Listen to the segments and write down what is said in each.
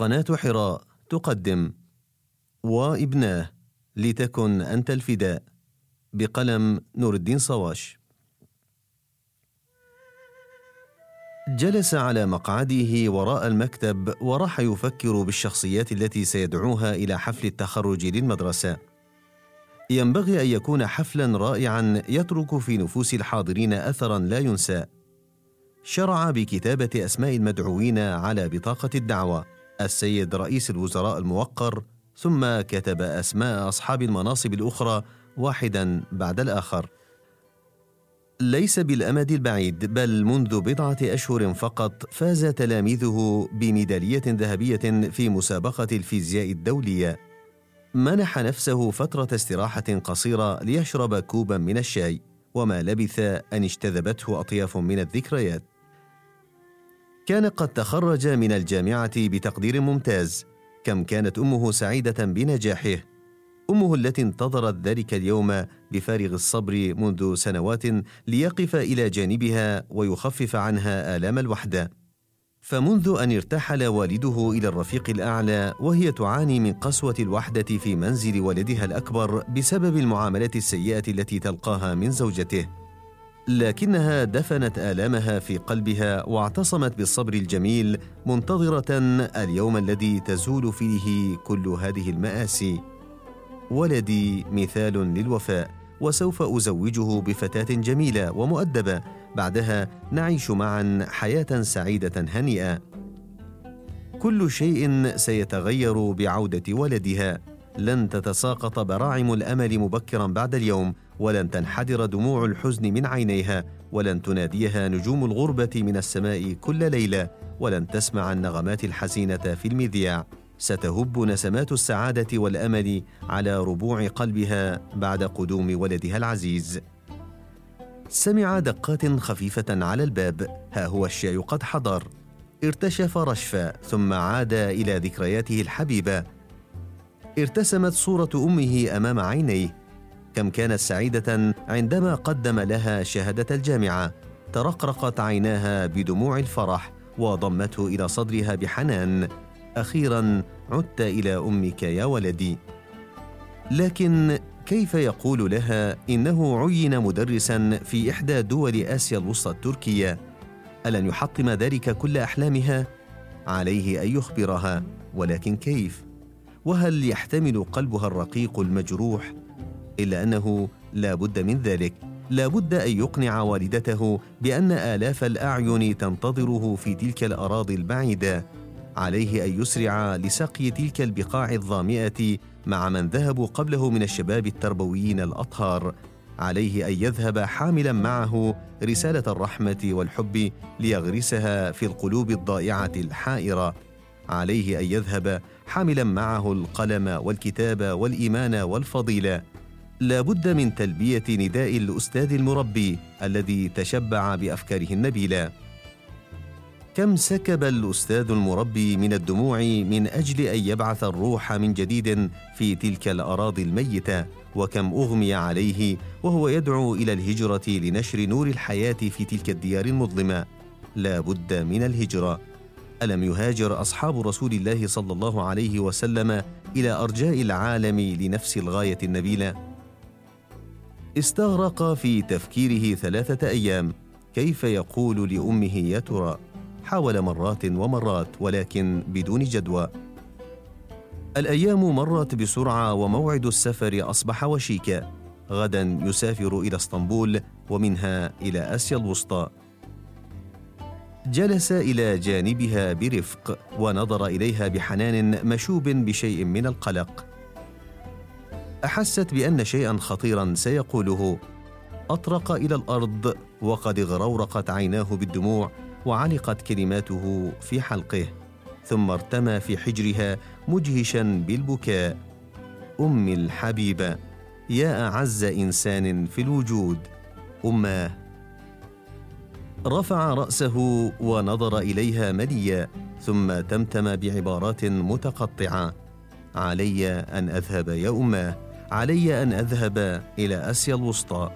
قناة حراء تقدم. وابناه لتكن أنت الفداء. بقلم نور الدين صواش. جلس على مقعده وراء المكتب وراح يفكر بالشخصيات التي سيدعوها إلى حفل التخرج للمدرسة. ينبغي أن يكون حفلا رائعا يترك في نفوس الحاضرين أثرا لا ينسى. شرع بكتابة أسماء المدعوين على بطاقة الدعوة. السيد رئيس الوزراء الموقر ثم كتب أسماء أصحاب المناصب الأخرى واحدا بعد الآخر. ليس بالأمد البعيد بل منذ بضعة أشهر فقط فاز تلاميذه بميدالية ذهبية في مسابقة الفيزياء الدولية. منح نفسه فترة استراحة قصيرة ليشرب كوبا من الشاي وما لبث أن اجتذبته أطياف من الذكريات. كان قد تخرج من الجامعة بتقدير ممتاز كم كانت أمه سعيدة بنجاحه. أمه التي انتظرت ذلك اليوم بفارغ الصبر منذ سنوات ليقف إلى جانبها ويخفف عنها آلام الوحدة. فمنذ أن ارتحل والده إلى الرفيق الأعلى وهي تعاني من قسوة الوحدة في منزل ولدها الأكبر بسبب المعاملة السيئة التي تلقاها من زوجته. لكنها دفنت آلامها في قلبها واعتصمت بالصبر الجميل منتظرة اليوم الذي تزول فيه كل هذه المآسي. ولدي مثال للوفاء وسوف أزوجه بفتاة جميلة ومؤدبة بعدها نعيش معا حياة سعيدة هنيئة. كل شيء سيتغير بعودة ولدها لن تتساقط براعم الأمل مبكرا بعد اليوم ولن تنحدر دموع الحزن من عينيها ولن تناديها نجوم الغربة من السماء كل ليلة ولن تسمع النغمات الحزينة في المذياع. ستهب نسمات السعادة والأمل على ربوع قلبها بعد قدوم ولدها العزيز. سمع دقات خفيفة على الباب. ها هو الشاي قد حضر. ارتشف رشفا ثم عاد إلى ذكرياته الحبيبة. ارتسمت صورة أمه أمام عينيه كم كانت سعيدة عندما قدم لها شهادة الجامعة ترقرقت عيناها بدموع الفرح وضمته إلى صدرها بحنان أخيرا عدت إلى أمك يا ولدي لكن كيف يقول لها إنه عين مدرسا في إحدى دول آسيا الوسطى التركية ألن يحطم ذلك كل أحلامها؟ عليه أن يخبرها ولكن كيف؟ وهل يحتمل قلبها الرقيق المجروح؟ إلا أنه لا بد من ذلك. لا بد أن يقنع والدته بأن آلاف الأعين تنتظره في تلك الأراضي البعيدة عليه أن يسرع لسقي تلك البقاع الظامئة مع من ذهبوا قبله من الشباب التربويين الأطهار عليه أن يذهب حاملا معه رسالة الرحمة والحب ليغرسها في القلوب الضائعة الحائرة. عليه أن يذهب حاملا معه القلم والكتاب والإيمان والفضيلة. لا بد من تلبية نداء الأستاذ المربي الذي تشبع بأفكاره النبيلة. كم سكب الأستاذ المربي من الدموع من أجل أن يبعث الروح من جديد في تلك الأراضي الميتة؟ وكم أغمي عليه وهو يدعو إلى الهجرة لنشر نور الحياة في تلك الديار المظلمة؟ لا بد من الهجرة. ألم يهاجر أصحاب رسول الله صلى الله عليه وسلم إلى أرجاء العالم لنفس الغاية النبيلة؟ استغرق في تفكيره ثلاثة أيام كيف يقول لأمه يا ترى؟ حاول مرات ومرات ولكن بدون جدوى. الأيام مرت بسرعة وموعد السفر أصبح وشيكا. غدا يسافر إلى إسطنبول ومنها إلى آسيا الوسطى. جلس إلى جانبها برفق ونظر إليها بحنان مشوب بشيء من القلق. أحست بأن شيئا خطيرا سيقوله أطرق إلى الأرض وقد غرورقت عيناه بالدموع وعلقت كلماته في حلقه ثم ارتمى في حجرها مجهشا بالبكاء. أمي الحبيبة يا أعز إنسان في الوجود اماه رفع رأسه ونظر إليها مليا ثم تمتم بعبارات متقطعة. علي أن أذهب يا اماه علي أن أذهب إلى أسيا الوسطى.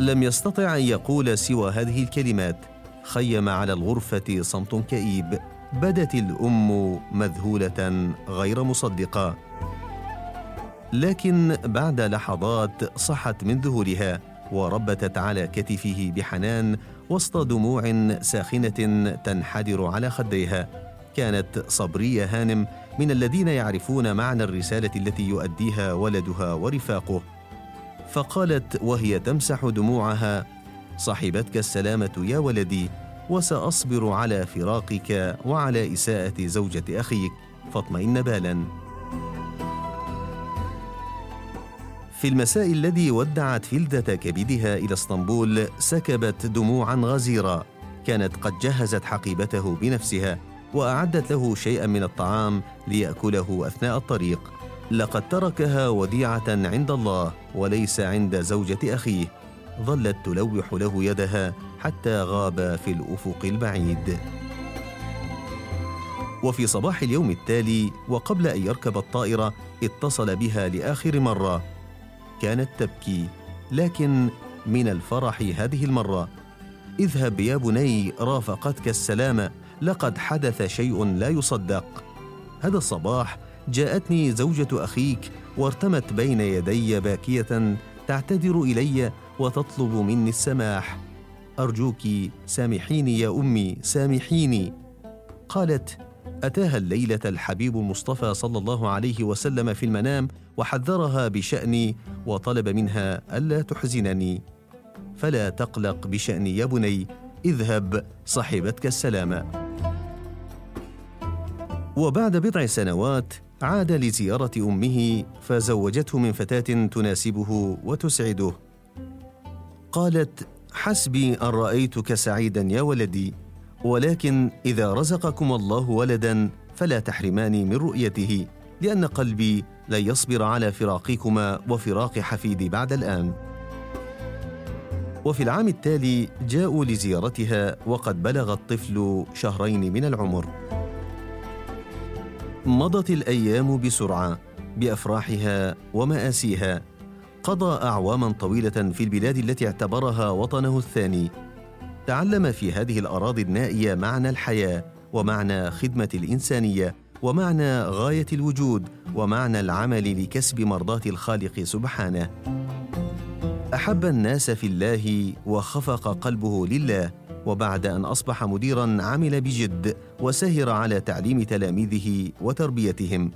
لم يستطع أن يقول سوى هذه الكلمات. خيم على الغرفة صمت كئيب. بدت الأم مذهولة غير مصدقة. لكن بعد لحظات صحت من ذهولها. وربتت على كتفه بحنان وسط دموع ساخنة تنحدر على خديها. كانت صبرية هانم من الذين يعرفون معنى الرسالة التي يؤديها ولدها ورفاقه. فقالت وهي تمسح دموعها صحبتك السلامة يا ولدي وسأصبر على فراقك وعلى إساءة زوجة أخيك فاطمئن بالا. في المساء الذي ودعت فلدة كبدها إلى اسطنبول سكبت دموعا غزيرة. كانت قد جهزت حقيبته بنفسها وأعدت له شيئا من الطعام ليأكله أثناء الطريق. لقد تركها وديعة عند الله وليس عند زوجة أخيه. ظلت تلوح له يدها حتى غاب في الأفق البعيد. وفي صباح اليوم التالي وقبل أن يركب الطائرة اتصل بها لآخر مرة. كانت تبكي لكن من الفرح هذه المرة اذهب يا بني رافقتك السلامه لقد حدث شيء لا يصدق. هذا الصباح جاءتني زوجة أخيك وارتمت بين يدي باكية تعتذر إلي وتطلب مني السماح. أرجوك سامحيني يا أمي سامحيني. قالت أتاها الليلة الحبيب المصطفى صلى الله عليه وسلم في المنام وحذرها بشأني وطلب منها ألا تحزنني. فلا تقلق بشاني يا بني اذهب صحبتك السلامه وبعد بضع سنوات عاد لزيارة أمه فزوجته من فتاة تناسبه وتسعده. قالت حسبي أن رأيتك سعيدا يا ولدي. ولكن إذا رزقكم الله ولدا فلا تحرماني من رؤيته لأن قلبي لن يصبر على فراقكما وفراق حفيدي بعد الآن. وفي العام التالي جاءوا لزيارتها وقد بلغ الطفل شهرين من العمر. مضت الأيام بسرعة بأفراحها ومآسيها قضى اعواما طويلة في البلاد التي اعتبرها وطنه الثاني. تعلم في هذه الأراضي النائية معنى الحياة ومعنى خدمة الإنسانية ومعنى غاية الوجود ومعنى العمل لكسب مرضاة الخالق سبحانه. أحب الناس في الله وخفق قلبه لله وبعد أن أصبح مديرا عمل بجد وسهر على تعليم تلاميذه وتربيتهم.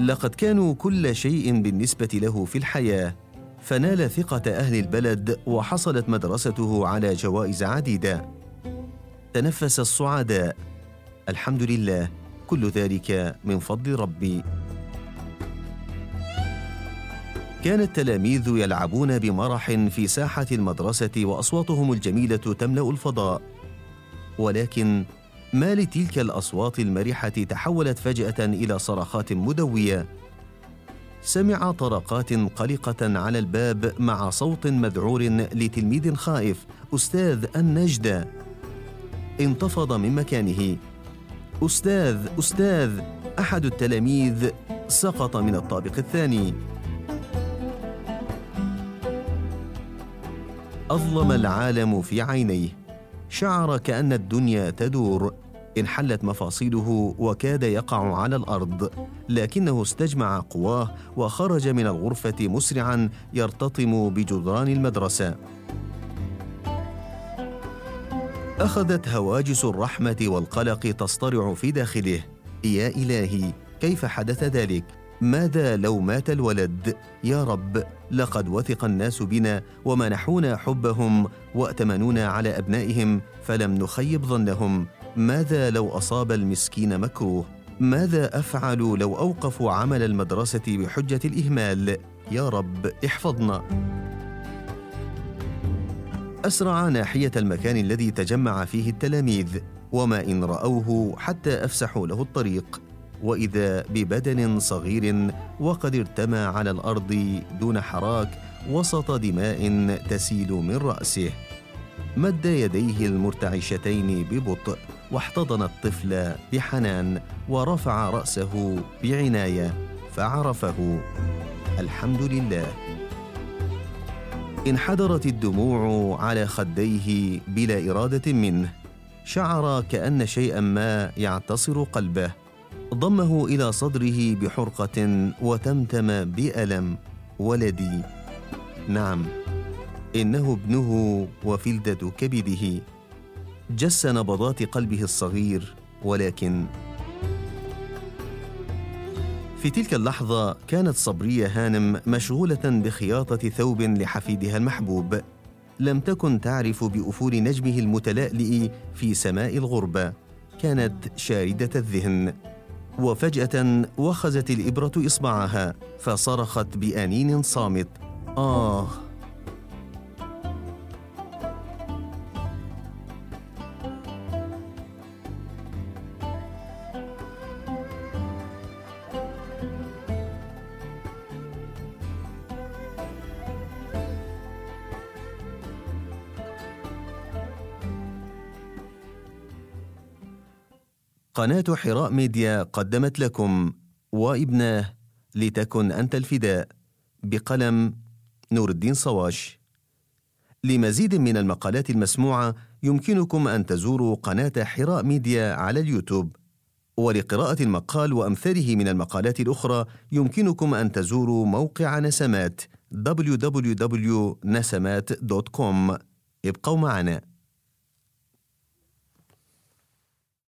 لقد كانوا كل شيء بالنسبة له في الحياة فنال ثقة أهل البلد وحصلت مدرسته على جوائز عديدة. تنفس الصعداء الحمد لله كل ذلك من فضل ربي. كان التلاميذ يلعبون بمرح في ساحة المدرسة وأصواتهم الجميلة تملأ الفضاء. ولكن ما لتلك الأصوات المرحة تحولت فجأة إلى صرخات مدوية سمع طرقات قلقة على الباب مع صوت مذعور لتلميذ خائف أستاذ النجدة انتفض من مكانه. أستاذ أستاذ أحد التلاميذ سقط من الطابق الثاني. أظلم العالم في عينيه. شعر كأن الدنيا تدور. انحلت مفاصيله وكاد يقع على الأرض لكنه استجمع قواه وخرج من الغرفة مسرعا يرتطم بجدران المدرسة. أخذت هواجس الرحمة والقلق تصطرع في داخله. يا إلهي كيف حدث ذلك؟ ماذا لو مات الولد؟ يا رب لقد وثق الناس بنا ومنحونا حبهم وأتمنونا على أبنائهم فلم نخيب ظنهم. ماذا لو أصاب المسكين مكروه؟ ماذا أفعل لو اوقفوا عمل المدرسة بحجة الإهمال؟ يا رب احفظنا. أسرع ناحية المكان الذي تجمع فيه التلاميذ وما إن رأوه حتى أفسحوا له الطريق. وإذا ببدن صغير وقد ارتمى على الأرض دون حراك وسط دماء تسيل من رأسه. مد يديه المرتعشتين ببطء واحتضن الطفل بحنان ورفع رأسه بعناية فعرفه. الحمد لله. انحدرت الدموع على خديه بلا إرادة منه. شعر كأن شيئا ما يعتصر قلبه. ضمه إلى صدره بحرقة وتمتم بألم ولدي. نعم. إنه ابنه وفلده كبده جس نبضات قلبه الصغير ولكن في تلك اللحظة كانت صبرية هانم مشغولة بخياطة ثوب لحفيدها المحبوب. لم تكن تعرف بأفول نجمه المتلألئ في سماء الغربة. كانت شاردة الذهن. وفجأة وخزت الإبرة إصبعها فصرخت بأنين صامت: آه قناة حراء ميديا قدمت لكم وا ابناه لتكن أنت الفداء بقلم نور الدين صواش. لمزيد من المقالات المسموعة يمكنكم أن تزوروا قناة حراء ميديا على اليوتيوب. ولقراءة المقال وأمثاله من المقالات الأخرى يمكنكم أن تزوروا موقع نسمات www.نسمات.com ابقوا معنا.